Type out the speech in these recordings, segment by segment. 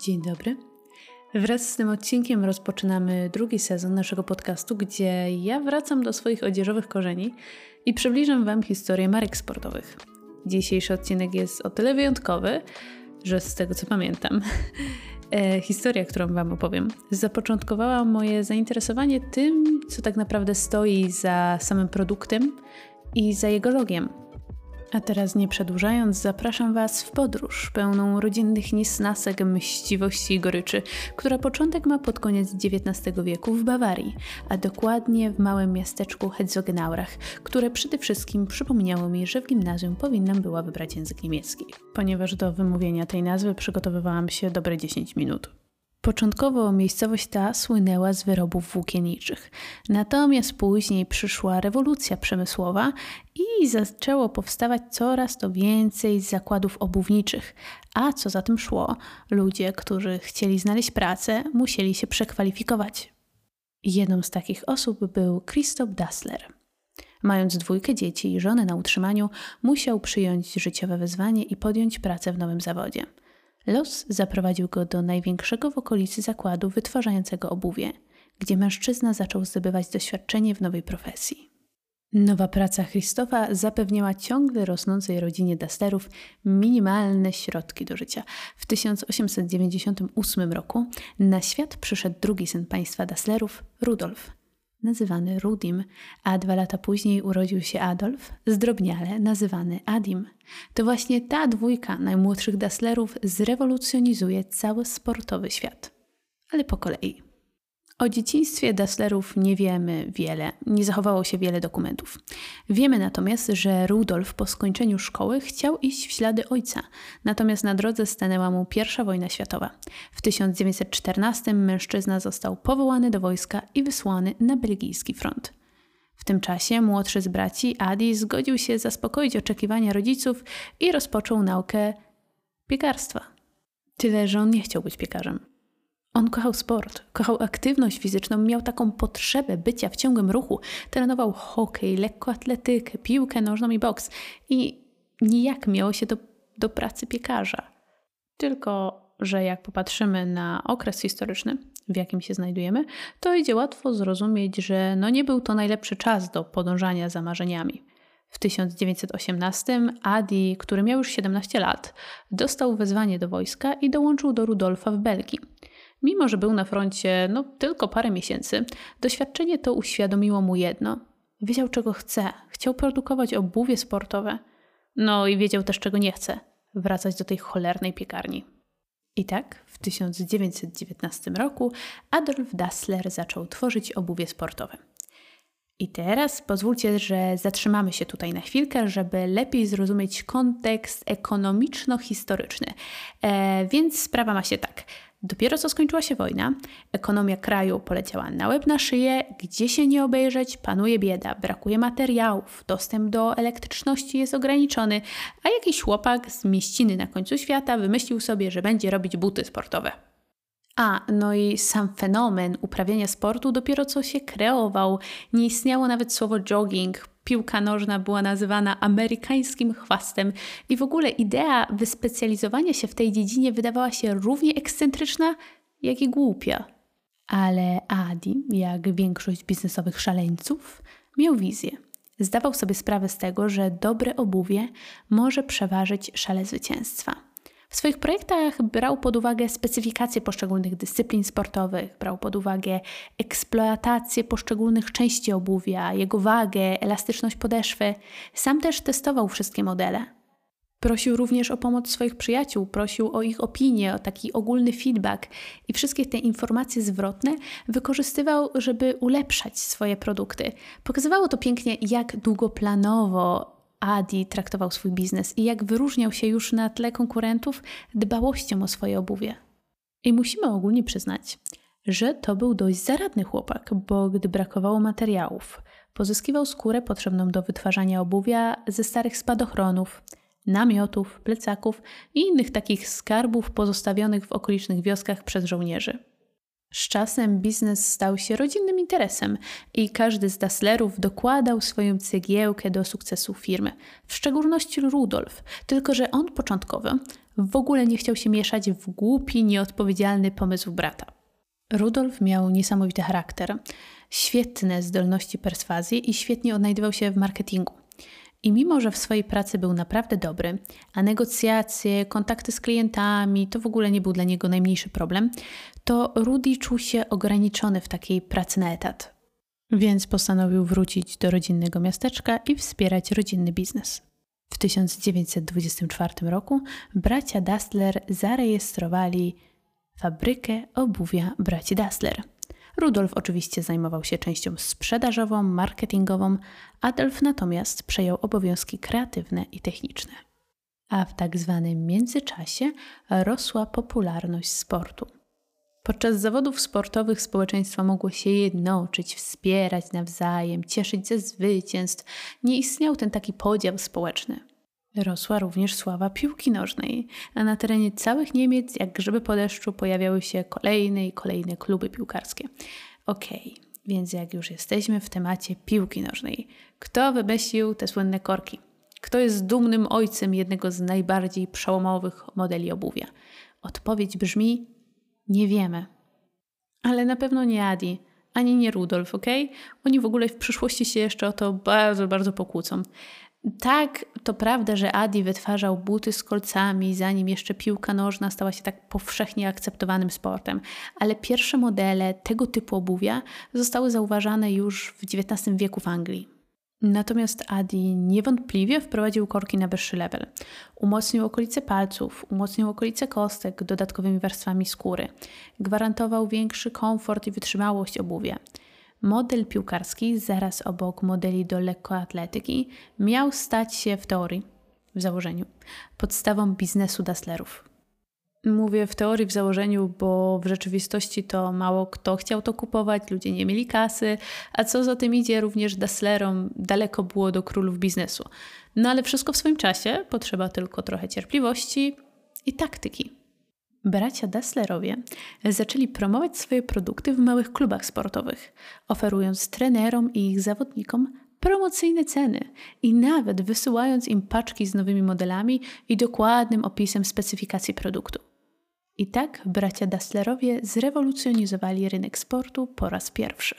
Dzień dobry. Wraz z tym odcinkiem rozpoczynamy drugi sezon naszego podcastu, gdzie ja wracam do swoich odzieżowych korzeni i przybliżam Wam historię marek sportowych. Dzisiejszy odcinek jest o tyle wyjątkowy, że z tego co pamiętam, e, historia, którą Wam opowiem, zapoczątkowała moje zainteresowanie tym, co tak naprawdę stoi za samym produktem i za jego logiem. A teraz nie przedłużając, zapraszam Was w podróż pełną rodzinnych niesnasek, mściwości i goryczy, która początek ma pod koniec XIX wieku w Bawarii, a dokładnie w małym miasteczku Herzogenaurach, które przede wszystkim przypomniało mi, że w gimnazjum powinnam była wybrać język niemiecki, ponieważ do wymówienia tej nazwy przygotowywałam się dobre 10 minut. Początkowo miejscowość ta słynęła z wyrobów włókienniczych, natomiast później przyszła rewolucja przemysłowa i zaczęło powstawać coraz to więcej zakładów obuwniczych, a co za tym szło, ludzie, którzy chcieli znaleźć pracę, musieli się przekwalifikować. Jedną z takich osób był Christoph Dassler. Mając dwójkę dzieci i żonę na utrzymaniu, musiał przyjąć życiowe wyzwanie i podjąć pracę w nowym zawodzie – Los zaprowadził go do największego w okolicy zakładu wytwarzającego obuwie, gdzie mężczyzna zaczął zdobywać doświadczenie w nowej profesji. Nowa praca Christofa zapewniała ciągle rosnącej rodzinie Dasterów minimalne środki do życia. W 1898 roku na świat przyszedł drugi syn państwa Dasslerów, Rudolf, nazywany Rudim, a dwa lata później urodził się Adolf, zdrobniale nazywany Adim. To właśnie ta dwójka najmłodszych Dasslerów zrewolucjonizuje cały sportowy świat. Ale po kolei. O dzieciństwie Dasslerów nie wiemy wiele, nie zachowało się wiele dokumentów. Wiemy natomiast, że Rudolf po skończeniu szkoły chciał iść w ślady ojca, natomiast na drodze stanęła mu I wojna światowa. W 1914 mężczyzna został powołany do wojska i wysłany na belgijski front. W tym czasie młodszy z braci, Adi, zgodził się zaspokoić oczekiwania rodziców i rozpoczął naukę piekarstwa. Tyle, że on nie chciał być piekarzem. On kochał sport, kochał aktywność fizyczną, miał taką potrzebę bycia w ciągłym ruchu. Trenował hokej, lekkoatletykę, piłkę nożną i boks. I nijak miało się do, do pracy piekarza. Tylko, że jak popatrzymy na okres historyczny, w jakim się znajdujemy, to idzie łatwo zrozumieć, że no nie był to najlepszy czas do podążania za marzeniami. W 1918 Adi, który miał już 17 lat, dostał wezwanie do wojska i dołączył do Rudolfa w Belgii. Mimo, że był na froncie no, tylko parę miesięcy, doświadczenie to uświadomiło mu jedno. Wiedział, czego chce. Chciał produkować obuwie sportowe. No i wiedział też, czego nie chce. Wracać do tej cholernej piekarni. I tak w 1919 roku Adolf Dassler zaczął tworzyć obuwie sportowe. I teraz pozwólcie, że zatrzymamy się tutaj na chwilkę, żeby lepiej zrozumieć kontekst ekonomiczno-historyczny. E, więc sprawa ma się tak. Dopiero co skończyła się wojna, ekonomia kraju poleciała na łeb na szyję, gdzie się nie obejrzeć, panuje bieda, brakuje materiałów, dostęp do elektryczności jest ograniczony, a jakiś chłopak z mieściny na końcu świata wymyślił sobie, że będzie robić buty sportowe. A, no i sam fenomen uprawiania sportu dopiero co się kreował. Nie istniało nawet słowo jogging, piłka nożna była nazywana amerykańskim chwastem i w ogóle idea wyspecjalizowania się w tej dziedzinie wydawała się równie ekscentryczna, jak i głupia. Ale Adi, jak większość biznesowych szaleńców, miał wizję. Zdawał sobie sprawę z tego, że dobre obuwie może przeważyć szale zwycięstwa. W swoich projektach brał pod uwagę specyfikację poszczególnych dyscyplin sportowych, brał pod uwagę eksploatację poszczególnych części obuwia, jego wagę, elastyczność podeszwy. Sam też testował wszystkie modele. Prosił również o pomoc swoich przyjaciół, prosił o ich opinie, o taki ogólny feedback i wszystkie te informacje zwrotne wykorzystywał, żeby ulepszać swoje produkty. Pokazywało to pięknie, jak długoplanowo Adi traktował swój biznes i jak wyróżniał się już na tle konkurentów dbałością o swoje obuwie. I musimy ogólnie przyznać, że to był dość zaradny chłopak, bo gdy brakowało materiałów, pozyskiwał skórę potrzebną do wytwarzania obuwia ze starych spadochronów, namiotów, plecaków i innych takich skarbów pozostawionych w okolicznych wioskach przez żołnierzy. Z czasem biznes stał się rodzinnym interesem i każdy z Dasslerów dokładał swoją cegiełkę do sukcesu firmy, w szczególności Rudolf, tylko że on początkowo w ogóle nie chciał się mieszać w głupi, nieodpowiedzialny pomysł brata. Rudolf miał niesamowity charakter, świetne zdolności perswazji i świetnie odnajdywał się w marketingu. I mimo, że w swojej pracy był naprawdę dobry, a negocjacje, kontakty z klientami to w ogóle nie był dla niego najmniejszy problem, to Rudy czuł się ograniczony w takiej pracy na etat. Więc postanowił wrócić do rodzinnego miasteczka i wspierać rodzinny biznes. W 1924 roku bracia Dassler zarejestrowali fabrykę obuwia braci Dassler. Rudolf oczywiście zajmował się częścią sprzedażową, marketingową, Adolf natomiast przejął obowiązki kreatywne i techniczne. A w tak zwanym międzyczasie rosła popularność sportu. Podczas zawodów sportowych społeczeństwo mogło się jednoczyć, wspierać nawzajem, cieszyć ze zwycięstw. Nie istniał ten taki podział społeczny. Rosła również sława piłki nożnej, a na terenie całych Niemiec, jak grzyby po deszczu, pojawiały się kolejne i kolejne kluby piłkarskie. Okej, okay, więc jak już jesteśmy w temacie piłki nożnej, kto wymyślił te słynne korki? Kto jest dumnym ojcem jednego z najbardziej przełomowych modeli obuwia? Odpowiedź brzmi: nie wiemy. Ale na pewno nie Adi, ani nie Rudolf, ok? Oni w ogóle w przyszłości się jeszcze o to bardzo, bardzo pokłócą. Tak, to prawda, że Adi wytwarzał buty z kolcami, zanim jeszcze piłka nożna stała się tak powszechnie akceptowanym sportem, ale pierwsze modele tego typu obuwia zostały zauważane już w XIX wieku w Anglii. Natomiast Adi niewątpliwie wprowadził korki na wyższy level. Umocnił okolice palców, umocnił okolice kostek dodatkowymi warstwami skóry. Gwarantował większy komfort i wytrzymałość obuwia. Model piłkarski, zaraz obok modeli do lekkoatletyki, miał stać się w teorii, w założeniu, podstawą biznesu Dasslerów. Mówię w teorii, w założeniu, bo w rzeczywistości to mało kto chciał to kupować, ludzie nie mieli kasy, a co za tym idzie, również Dasslerom daleko było do królów biznesu. No ale wszystko w swoim czasie, potrzeba tylko trochę cierpliwości i taktyki. Bracia Dasslerowie zaczęli promować swoje produkty w małych klubach sportowych, oferując trenerom i ich zawodnikom promocyjne ceny i nawet wysyłając im paczki z nowymi modelami i dokładnym opisem specyfikacji produktu. I tak bracia Dasslerowie zrewolucjonizowali rynek sportu po raz pierwszy.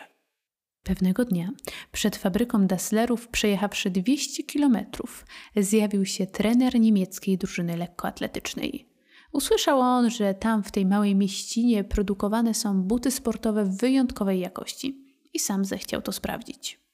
Pewnego dnia przed fabryką Dasslerów, przejechawszy 200 kilometrów, zjawił się trener niemieckiej drużyny lekkoatletycznej. Usłyszał on, że tam w tej małej mieścinie produkowane są buty sportowe wyjątkowej jakości i sam zechciał to sprawdzić.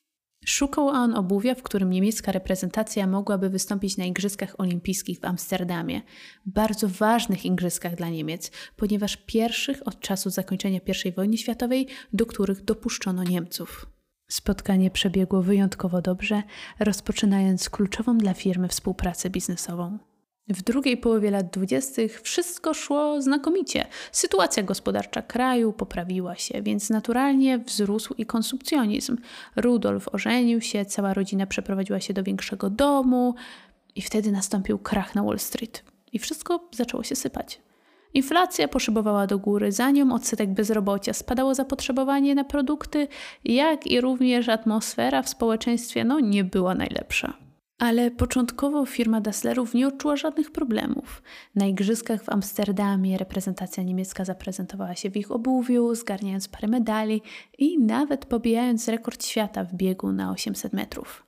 Szukał on obuwia, w którym niemiecka reprezentacja mogłaby wystąpić na Igrzyskach Olimpijskich w Amsterdamie, bardzo ważnych igrzyskach dla Niemiec, ponieważ pierwszych od czasu zakończenia I wojny światowej, do których dopuszczono Niemców. Spotkanie przebiegło wyjątkowo dobrze, rozpoczynając kluczową dla firmy współpracę biznesową. W drugiej połowie lat dwudziestych wszystko szło znakomicie. Sytuacja gospodarcza kraju poprawiła się, więc naturalnie wzrósł i konsumpcjonizm. Rudolf ożenił się, cała rodzina przeprowadziła się do większego domu i wtedy nastąpił krach na Wall Street. I wszystko zaczęło się sypać. Inflacja poszybowała do góry, za nią odsetek bezrobocia, spadało zapotrzebowanie na produkty, jak i również atmosfera w społeczeństwie no, nie była najlepsza. Ale początkowo firma Dasslerów nie odczuła żadnych problemów. Na igrzyskach w Amsterdamie reprezentacja niemiecka zaprezentowała się w ich obuwiu, zgarniając parę medali i nawet pobijając rekord świata w biegu na 800 metrów.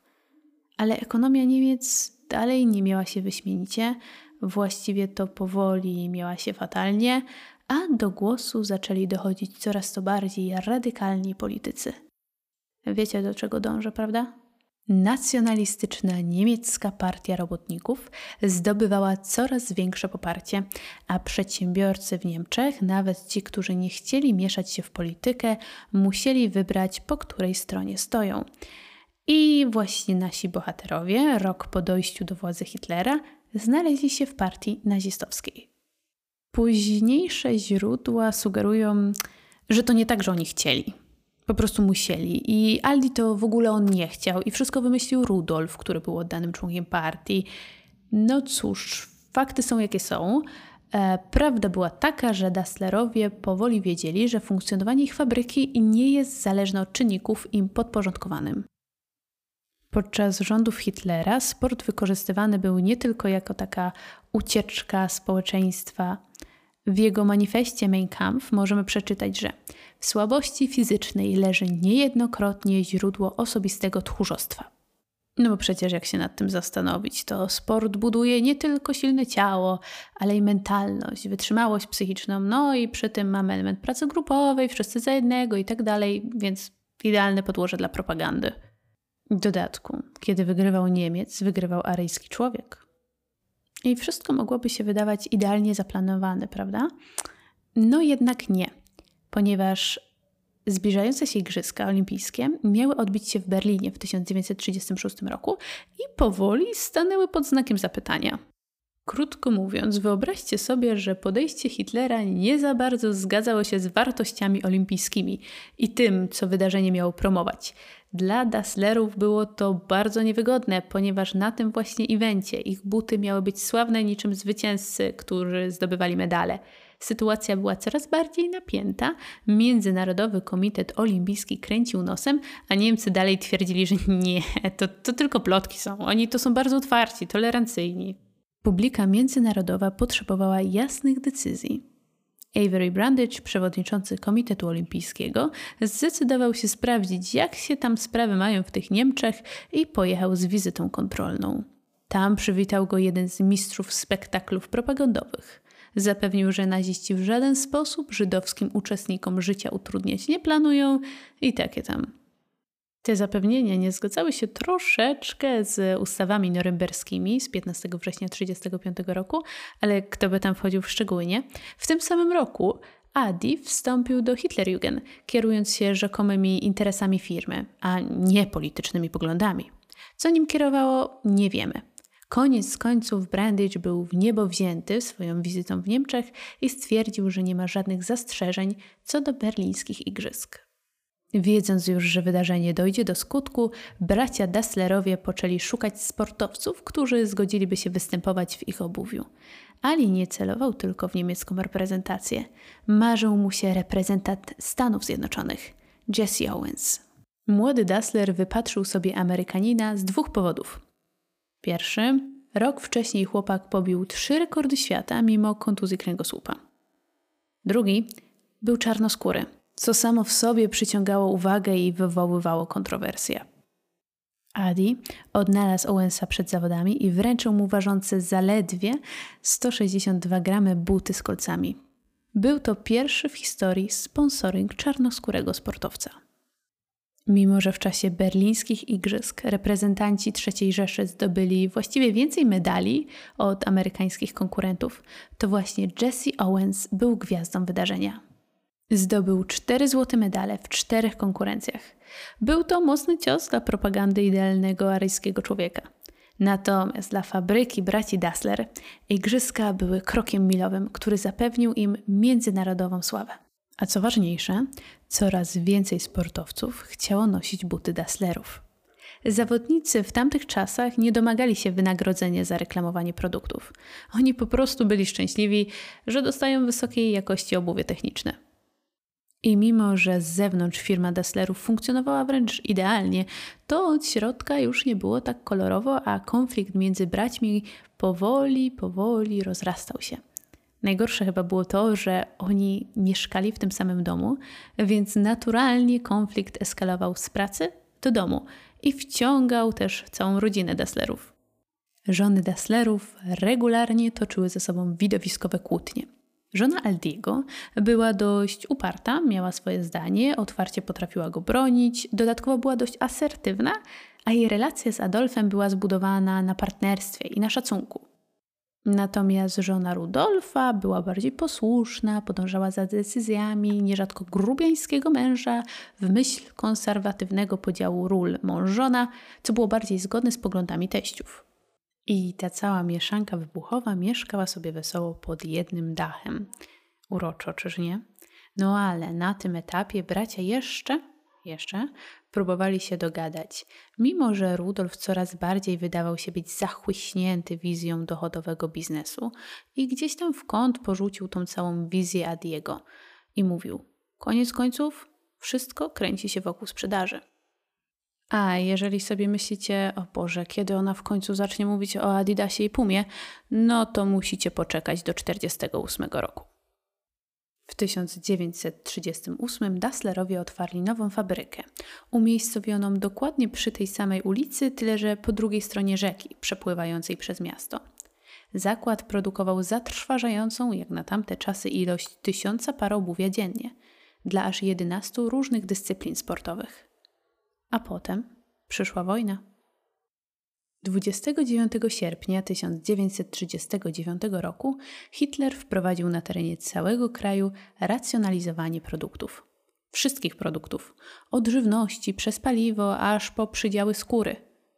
Ale ekonomia Niemiec dalej nie miała się wyśmienicie, właściwie to powoli miała się fatalnie, a do głosu zaczęli dochodzić coraz to bardziej radykalni politycy. Wiecie do czego dążę, prawda? Nacjonalistyczna niemiecka partia robotników zdobywała coraz większe poparcie, a przedsiębiorcy w Niemczech, nawet ci, którzy nie chcieli mieszać się w politykę, musieli wybrać, po której stronie stoją. I właśnie nasi bohaterowie, rok po dojściu do władzy Hitlera, znaleźli się w partii nazistowskiej. Późniejsze źródła sugerują, że to nie tak, że oni chcieli po prostu musieli. I Aldi to w ogóle on nie chciał i wszystko wymyślił Rudolf, który był oddanym członkiem partii. No cóż, fakty są jakie są. E, prawda była taka, że Dasslerowie powoli wiedzieli, że funkcjonowanie ich fabryki nie jest zależne od czynników im podporządkowanym. Podczas rządów Hitlera sport wykorzystywany był nie tylko jako taka ucieczka społeczeństwa. W jego manifestie Mein Kampf możemy przeczytać, że w słabości fizycznej leży niejednokrotnie źródło osobistego tchórzostwa. No bo przecież jak się nad tym zastanowić, to sport buduje nie tylko silne ciało, ale i mentalność, wytrzymałość psychiczną, no i przy tym mamy element pracy grupowej, wszyscy za jednego i tak dalej, więc idealne podłoże dla propagandy. W dodatku, kiedy wygrywał Niemiec, wygrywał aryjski człowiek. I wszystko mogłoby się wydawać idealnie zaplanowane, prawda? No jednak nie, ponieważ zbliżające się Igrzyska Olimpijskie miały odbić się w Berlinie w 1936 roku i powoli stanęły pod znakiem zapytania. Krótko mówiąc, wyobraźcie sobie, że podejście Hitlera nie za bardzo zgadzało się z wartościami olimpijskimi i tym, co wydarzenie miało promować. Dla Dasslerów było to bardzo niewygodne, ponieważ na tym właśnie evencie ich buty miały być sławne niczym zwycięzcy, którzy zdobywali medale. Sytuacja była coraz bardziej napięta. Międzynarodowy Komitet Olimpijski kręcił nosem, a Niemcy dalej twierdzili, że nie, to, to tylko plotki są. Oni to są bardzo otwarci, tolerancyjni. Publika międzynarodowa potrzebowała jasnych decyzji. Avery Brandage, przewodniczący Komitetu Olimpijskiego, zdecydował się sprawdzić, jak się tam sprawy mają w tych Niemczech i pojechał z wizytą kontrolną. Tam przywitał go jeden z mistrzów spektaklów propagandowych. Zapewnił, że naziści w żaden sposób żydowskim uczestnikom życia utrudniać nie planują i takie tam. Te zapewnienia nie zgadzały się troszeczkę z ustawami norymberskimi z 15 września 1935 roku, ale kto by tam wchodził w szczegóły, nie? W tym samym roku Adi wstąpił do Hitlerjugend, kierując się rzekomymi interesami firmy, a nie politycznymi poglądami. Co nim kierowało, nie wiemy. Koniec końców Brandage był w niebo wzięty swoją wizytą w Niemczech i stwierdził, że nie ma żadnych zastrzeżeń co do berlińskich igrzysk. Wiedząc już, że wydarzenie dojdzie do skutku, bracia Dasslerowie poczęli szukać sportowców, którzy zgodziliby się występować w ich obuwiu. Ali nie celował tylko w niemiecką reprezentację. Marzył mu się reprezentant Stanów Zjednoczonych, Jesse Owens. Młody Dassler wypatrzył sobie Amerykanina z dwóch powodów. Pierwszy, rok wcześniej chłopak pobił trzy rekordy świata mimo kontuzji kręgosłupa. Drugi, był czarnoskóry, co samo w sobie przyciągało uwagę i wywoływało kontrowersje. Adi odnalazł Owensa przed zawodami i wręczył mu ważące zaledwie 162 gramy buty z kolcami. Był to pierwszy w historii sponsoring czarnoskórego sportowca. Mimo, że w czasie berlińskich igrzysk reprezentanci III Rzeszy zdobyli właściwie więcej medali od amerykańskich konkurentów, to właśnie Jesse Owens był gwiazdą wydarzenia. Zdobył cztery złote medale w czterech konkurencjach. Był to mocny cios dla propagandy idealnego aryjskiego człowieka. Natomiast dla fabryki braci Dassler igrzyska były krokiem milowym, który zapewnił im międzynarodową sławę. A co ważniejsze, coraz więcej sportowców chciało nosić buty Dasslerów. Zawodnicy w tamtych czasach nie domagali się wynagrodzenia za reklamowanie produktów. Oni po prostu byli szczęśliwi, że dostają wysokiej jakości obuwie techniczne. I mimo, że z zewnątrz firma Dasslerów funkcjonowała wręcz idealnie, to od środka już nie było tak kolorowo, a konflikt między braćmi powoli, powoli rozrastał się. Najgorsze chyba było to, że oni mieszkali w tym samym domu, więc naturalnie konflikt eskalował z pracy do domu i wciągał też całą rodzinę Dasslerów. Żony Dasslerów regularnie toczyły ze sobą widowiskowe kłótnie. Żona Aldiego była dość uparta, miała swoje zdanie, otwarcie potrafiła go bronić, dodatkowo była dość asertywna, a jej relacja z Adolfem była zbudowana na partnerstwie i na szacunku. Natomiast żona Rudolfa była bardziej posłuszna, podążała za decyzjami nierzadko grubiańskiego męża w myśl konserwatywnego podziału ról mąż-żona, co było bardziej zgodne z poglądami teściów. I ta cała mieszanka wybuchowa mieszkała sobie wesoło pod jednym dachem. Uroczo, czyż nie? No ale na tym etapie bracia jeszcze, jeszcze próbowali się dogadać, mimo że Rudolf coraz bardziej wydawał się być zachłyśnięty wizją dochodowego biznesu i gdzieś tam w kąt porzucił tą całą wizję Adiego i mówił: Koniec końców, wszystko kręci się wokół sprzedaży. A jeżeli sobie myślicie, o Boże, kiedy ona w końcu zacznie mówić o Adidasie i Pumie, no to musicie poczekać do 1948 roku. W 1938 Dasslerowie otwarli nową fabrykę, umiejscowioną dokładnie przy tej samej ulicy, tyle że po drugiej stronie rzeki, przepływającej przez miasto. Zakład produkował zatrważającą, jak na tamte czasy, ilość tysiąca par obuwia dziennie, dla aż 11 różnych dyscyplin sportowych. A potem przyszła wojna. 29 sierpnia 1939 roku Hitler wprowadził na terenie całego kraju racjonalizowanie produktów. Wszystkich produktów, od żywności przez paliwo aż po przydziały skóry,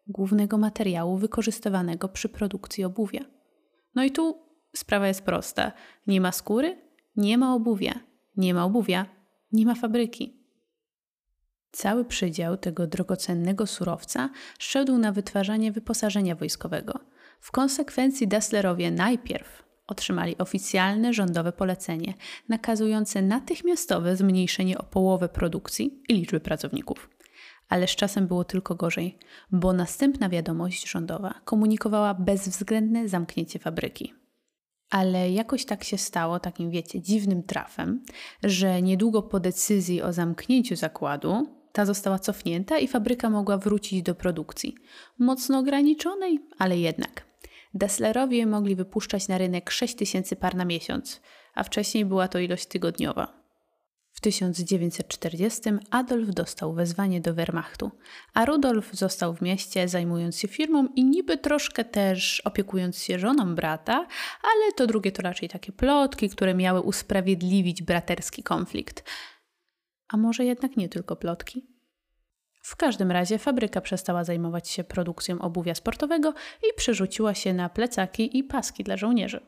głównego materiału wykorzystywanego przy produkcji obuwia. No i tu sprawa jest prosta: nie ma skóry, nie ma obuwia, nie ma obuwia, nie ma fabryki. Cały przydział tego drogocennego surowca szedł na wytwarzanie wyposażenia wojskowego. W konsekwencji Dasslerowie najpierw otrzymali oficjalne rządowe polecenie nakazujące natychmiastowe zmniejszenie o połowę produkcji i liczby pracowników. Ale z czasem było tylko gorzej, bo następna wiadomość rządowa komunikowała bezwzględne zamknięcie fabryki. Ale jakoś tak się stało, takim wiecie, dziwnym trafem, że niedługo po decyzji o zamknięciu zakładu ta została cofnięta i fabryka mogła wrócić do produkcji. Mocno ograniczonej, ale jednak. Dasslerowie mogli wypuszczać na rynek 6 tysięcy par na miesiąc, a wcześniej była to ilość tygodniowa. W 1940 Adolf dostał wezwanie do Wehrmachtu, a Rudolf został w mieście zajmując się firmą i niby troszkę też opiekując się żoną brata, ale to drugie to raczej takie plotki, które miały usprawiedliwić braterski konflikt. A może jednak nie tylko plotki? W każdym razie fabryka przestała zajmować się produkcją obuwia sportowego i przerzuciła się na plecaki i paski dla żołnierzy.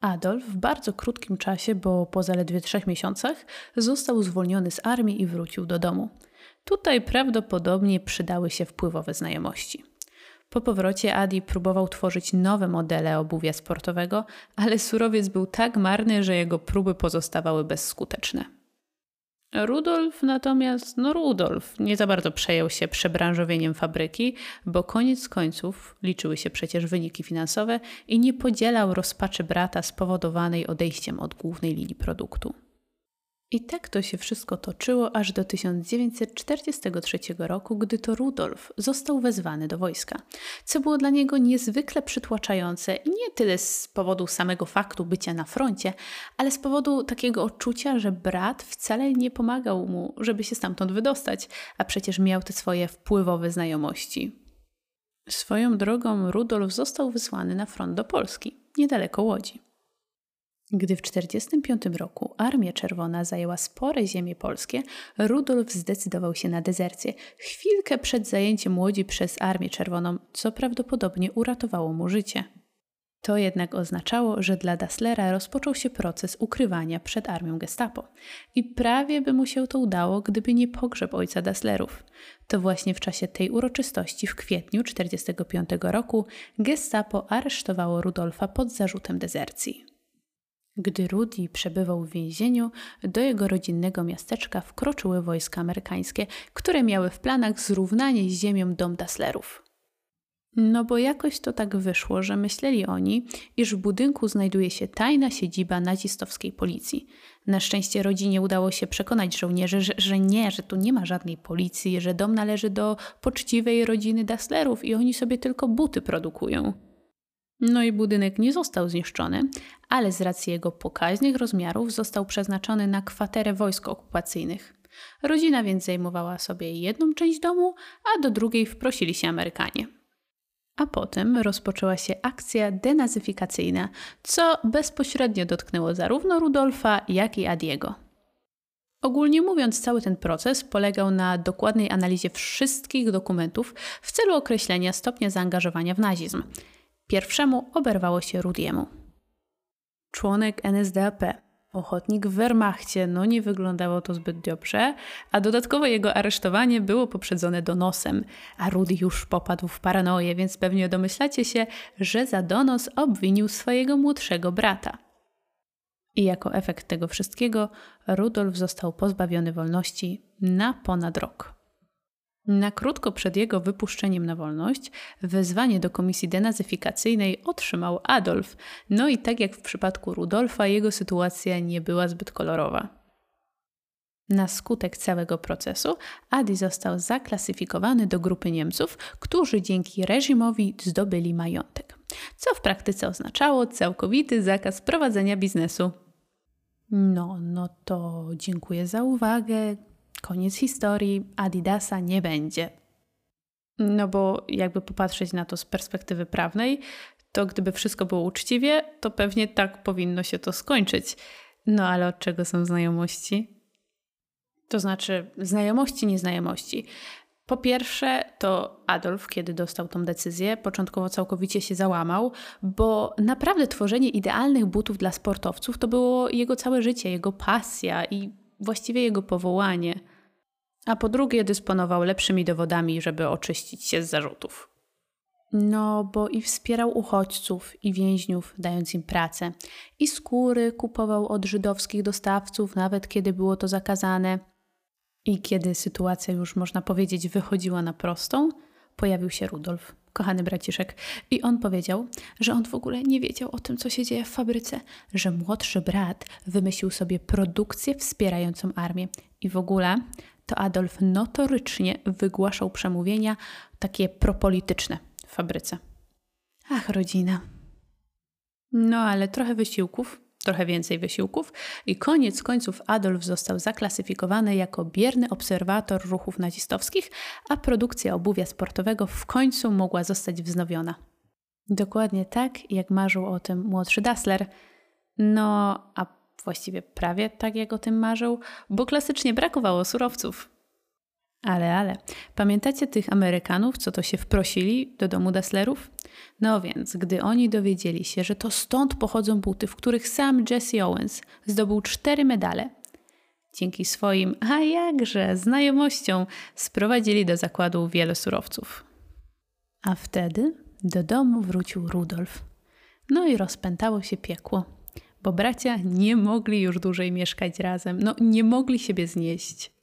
Adolf w bardzo krótkim czasie, bo po zaledwie trzech miesiącach, został zwolniony z armii i wrócił do domu. Tutaj prawdopodobnie przydały się wpływowe znajomości. Po powrocie Adi próbował tworzyć nowe modele obuwia sportowego, ale surowiec był tak marny, że jego próby pozostawały bezskuteczne. Rudolf natomiast, no Rudolf, nie za bardzo przejął się przebranżowieniem fabryki, bo koniec końców liczyły się przecież wyniki finansowe i nie podzielał rozpaczy brata spowodowanej odejściem od głównej linii produktu. I tak to się wszystko toczyło aż do 1943 roku, gdy to Rudolf został wezwany do wojska, co było dla niego niezwykle przytłaczające i nie tyle z powodu samego faktu bycia na froncie, ale z powodu takiego odczucia, że brat wcale nie pomagał mu, żeby się stamtąd wydostać, a przecież miał te swoje wpływowe znajomości. Swoją drogą Rudolf został wysłany na front do Polski, niedaleko Łodzi. Gdy w 1945 roku Armia Czerwona zajęła spore ziemie polskie, Rudolf zdecydował się na dezercję, chwilkę przed zajęciem Łodzi przez Armię Czerwoną, co prawdopodobnie uratowało mu życie. To jednak oznaczało, że dla Dasslera rozpoczął się proces ukrywania przed armią Gestapo. I prawie by mu się to udało, gdyby nie pogrzeb ojca Dasslerów. To właśnie w czasie tej uroczystości w kwietniu 1945 roku Gestapo aresztowało Rudolfa pod zarzutem dezercji. Gdy Rudy przebywał w więzieniu, do jego rodzinnego miasteczka wkroczyły wojska amerykańskie, które miały w planach zrównanie z ziemią dom Dasslerów. No bo jakoś to tak wyszło, że myśleli oni, iż w budynku znajduje się tajna siedziba nazistowskiej policji. Na szczęście rodzinie udało się przekonać żołnierzy, że, że nie, że tu nie ma żadnej policji, że dom należy do poczciwej rodziny Dasslerów i oni sobie tylko buty produkują. No i budynek nie został zniszczony, ale z racji jego pokaźnych rozmiarów został przeznaczony na kwaterę wojsk okupacyjnych. Rodzina więc zajmowała sobie jedną część domu, a do drugiej wprosili się Amerykanie. A potem rozpoczęła się akcja denazyfikacyjna, co bezpośrednio dotknęło zarówno Rudolfa, jak i Adiego. Ogólnie mówiąc, cały ten proces polegał na dokładnej analizie wszystkich dokumentów w celu określenia stopnia zaangażowania w nazizm. Pierwszemu oberwało się Rudiemu. Członek NSDAP, ochotnik w Wehrmachcie, no nie wyglądało to zbyt dobrze, a dodatkowo jego aresztowanie było poprzedzone donosem, a Rudy już popadł w paranoję, więc pewnie domyślacie się, że za donos obwinił swojego młodszego brata. I jako efekt tego wszystkiego Rudolf został pozbawiony wolności na ponad rok. Na krótko przed jego wypuszczeniem na wolność, wezwanie do komisji denazyfikacyjnej otrzymał Adolf. No i tak jak w przypadku Rudolfa, jego sytuacja nie była zbyt kolorowa. Na skutek całego procesu Adi został zaklasyfikowany do grupy Niemców, którzy dzięki reżimowi zdobyli majątek, co w praktyce oznaczało całkowity zakaz prowadzenia biznesu. No, no to dziękuję za uwagę. Koniec historii. Adidasa nie będzie. No bo jakby popatrzeć na to z perspektywy prawnej, to gdyby wszystko było uczciwie, to pewnie tak powinno się to skończyć. No ale od czego są znajomości? To znaczy znajomości, nieznajomości. Po pierwsze, to Adolf, kiedy dostał tą decyzję, początkowo całkowicie się załamał, bo naprawdę tworzenie idealnych butów dla sportowców to było jego całe życie, jego pasja i właściwie jego powołanie. A po drugie, dysponował lepszymi dowodami, żeby oczyścić się z zarzutów. No, bo i wspierał uchodźców i więźniów, dając im pracę, i skóry kupował od żydowskich dostawców, nawet kiedy było to zakazane i kiedy sytuacja już, można powiedzieć, wychodziła na prostą, pojawił się Rudolf, kochany braciszek, i on powiedział, że on w ogóle nie wiedział o tym, co się dzieje w fabryce, że młodszy brat wymyślił sobie produkcję wspierającą armię. I w ogóle to Adolf notorycznie wygłaszał przemówienia takie propolityczne w fabryce. Ach, rodzina. No, ale trochę wysiłków trochę więcej wysiłków i koniec końców Adolf został zaklasyfikowany jako bierny obserwator ruchów nazistowskich, a produkcja obuwia sportowego w końcu mogła zostać wznowiona. Dokładnie tak, jak marzył o tym młodszy Dassler. No, a właściwie prawie tak, jak o tym marzył, bo klasycznie brakowało surowców. Ale, ale, pamiętacie tych Amerykanów, co to się wprosili do domu Dasslerów? No więc, gdy oni dowiedzieli się, że to stąd pochodzą buty, w których sam Jesse Owens zdobył cztery medale, dzięki swoim, a jakże, znajomościom sprowadzili do zakładu wiele surowców. A wtedy do domu wrócił Rudolf. No i rozpętało się piekło, bo bracia nie mogli już dłużej mieszkać razem, no nie mogli siebie znieść.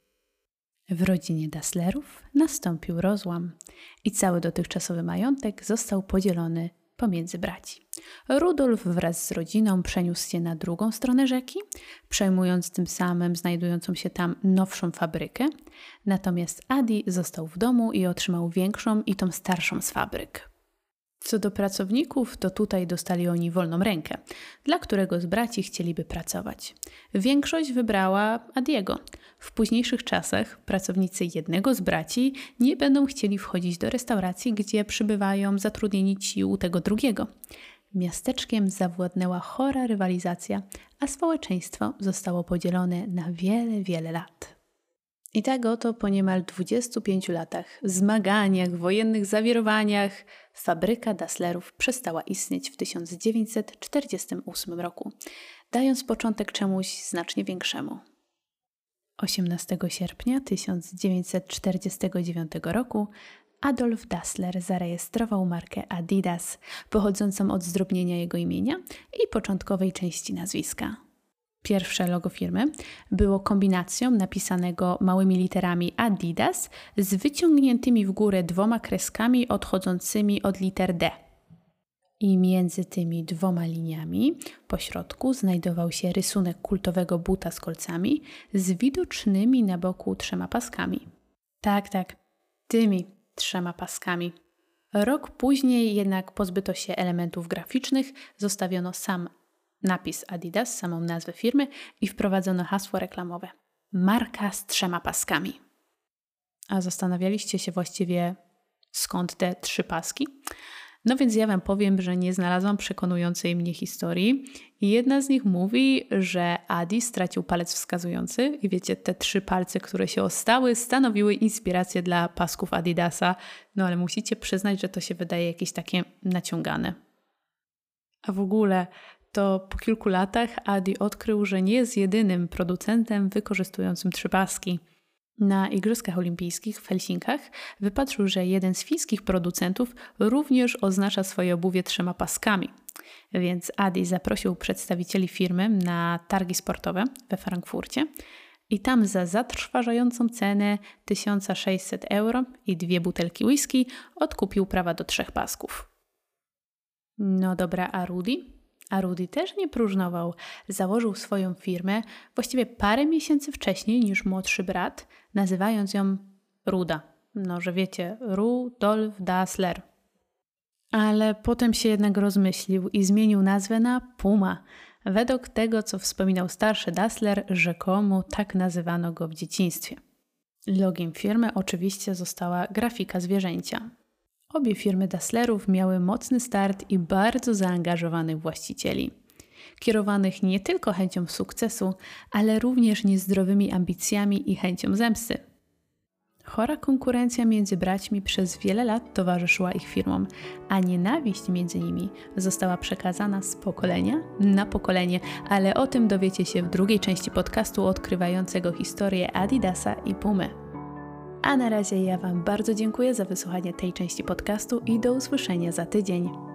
W rodzinie Dasslerów nastąpił rozłam i cały dotychczasowy majątek został podzielony pomiędzy braci. Rudolf wraz z rodziną przeniósł się na drugą stronę rzeki, przejmując tym samym znajdującą się tam nowszą fabrykę, natomiast Adi został w domu i otrzymał większą i tą starszą z fabryk. Co do pracowników, to tutaj dostali oni wolną rękę, dla którego z braci chcieliby pracować. Większość wybrała Adiego. W późniejszych czasach pracownicy jednego z braci nie będą chcieli wchodzić do restauracji, gdzie przybywają zatrudnieni ci u tego drugiego. Miasteczkiem zawładnęła chora rywalizacja, a społeczeństwo zostało podzielone na wiele, wiele lat. I tak oto po niemal 25 latach, zmaganiach, wojennych zawirowaniach, fabryka Dasslerów przestała istnieć w 1948 roku, dając początek czemuś znacznie większemu. 18 sierpnia 1949 roku Adolf Dassler zarejestrował markę Adidas, pochodzącą od zdrobnienia jego imienia i początkowej części nazwiska. Pierwsze logo firmy było kombinacją napisanego małymi literami Adidas z wyciągniętymi w górę dwoma kreskami odchodzącymi od liter D. I między tymi dwoma liniami po środku znajdował się rysunek kultowego buta z kolcami z widocznymi na boku trzema paskami. Tak, tak, tymi trzema paskami. Rok później jednak pozbyto się elementów graficznych, zostawiono sam napis Adidas, samą nazwę firmy i wprowadzono hasło reklamowe. Marka z trzema paskami. A zastanawialiście się właściwie, skąd te trzy paski? No więc ja Wam powiem, że nie znalazłam przekonującej mnie historii. Jedna z nich mówi, że Adi stracił palec wskazujący i wiecie, te trzy palce, które się ostały, stanowiły inspirację dla pasków Adidasa. No ale musicie przyznać, że to się wydaje jakieś takie naciągane. A w ogóle to po kilku latach Adi odkrył, że nie jest jedynym producentem wykorzystującym trzypaski. Na Igrzyskach Olimpijskich w Helsinkach wypatrzył, że jeden z fińskich producentów również oznacza swoje obuwie trzema paskami. Więc Adi zaprosił przedstawicieli firmy na targi sportowe we Frankfurcie i tam za zatrważającą cenę 1600 euro i dwie butelki whisky odkupił prawa do trzech pasków. No dobra, a Rudy? A Rudy też nie próżnował. Założył swoją firmę właściwie parę miesięcy wcześniej niż młodszy brat, nazywając ją Ruda. No, że wiecie, Rudolf Dassler. Ale potem się jednak rozmyślił i zmienił nazwę na Puma. Według tego, co wspominał starszy Dassler, rzekomo tak nazywano go w dzieciństwie. Logiem firmy oczywiście została grafika zwierzęcia. Obie firmy Dasslerów miały mocny start i bardzo zaangażowanych właścicieli, kierowanych nie tylko chęcią sukcesu, ale również niezdrowymi ambicjami i chęcią zemsty. Chora konkurencja między braćmi przez wiele lat towarzyszyła ich firmom, a nienawiść między nimi została przekazana z pokolenia na pokolenie, ale o tym dowiecie się w drugiej części podcastu odkrywającego historię Adidasa i Pumy. A na razie ja Wam bardzo dziękuję za wysłuchanie tej części podcastu i do usłyszenia za tydzień.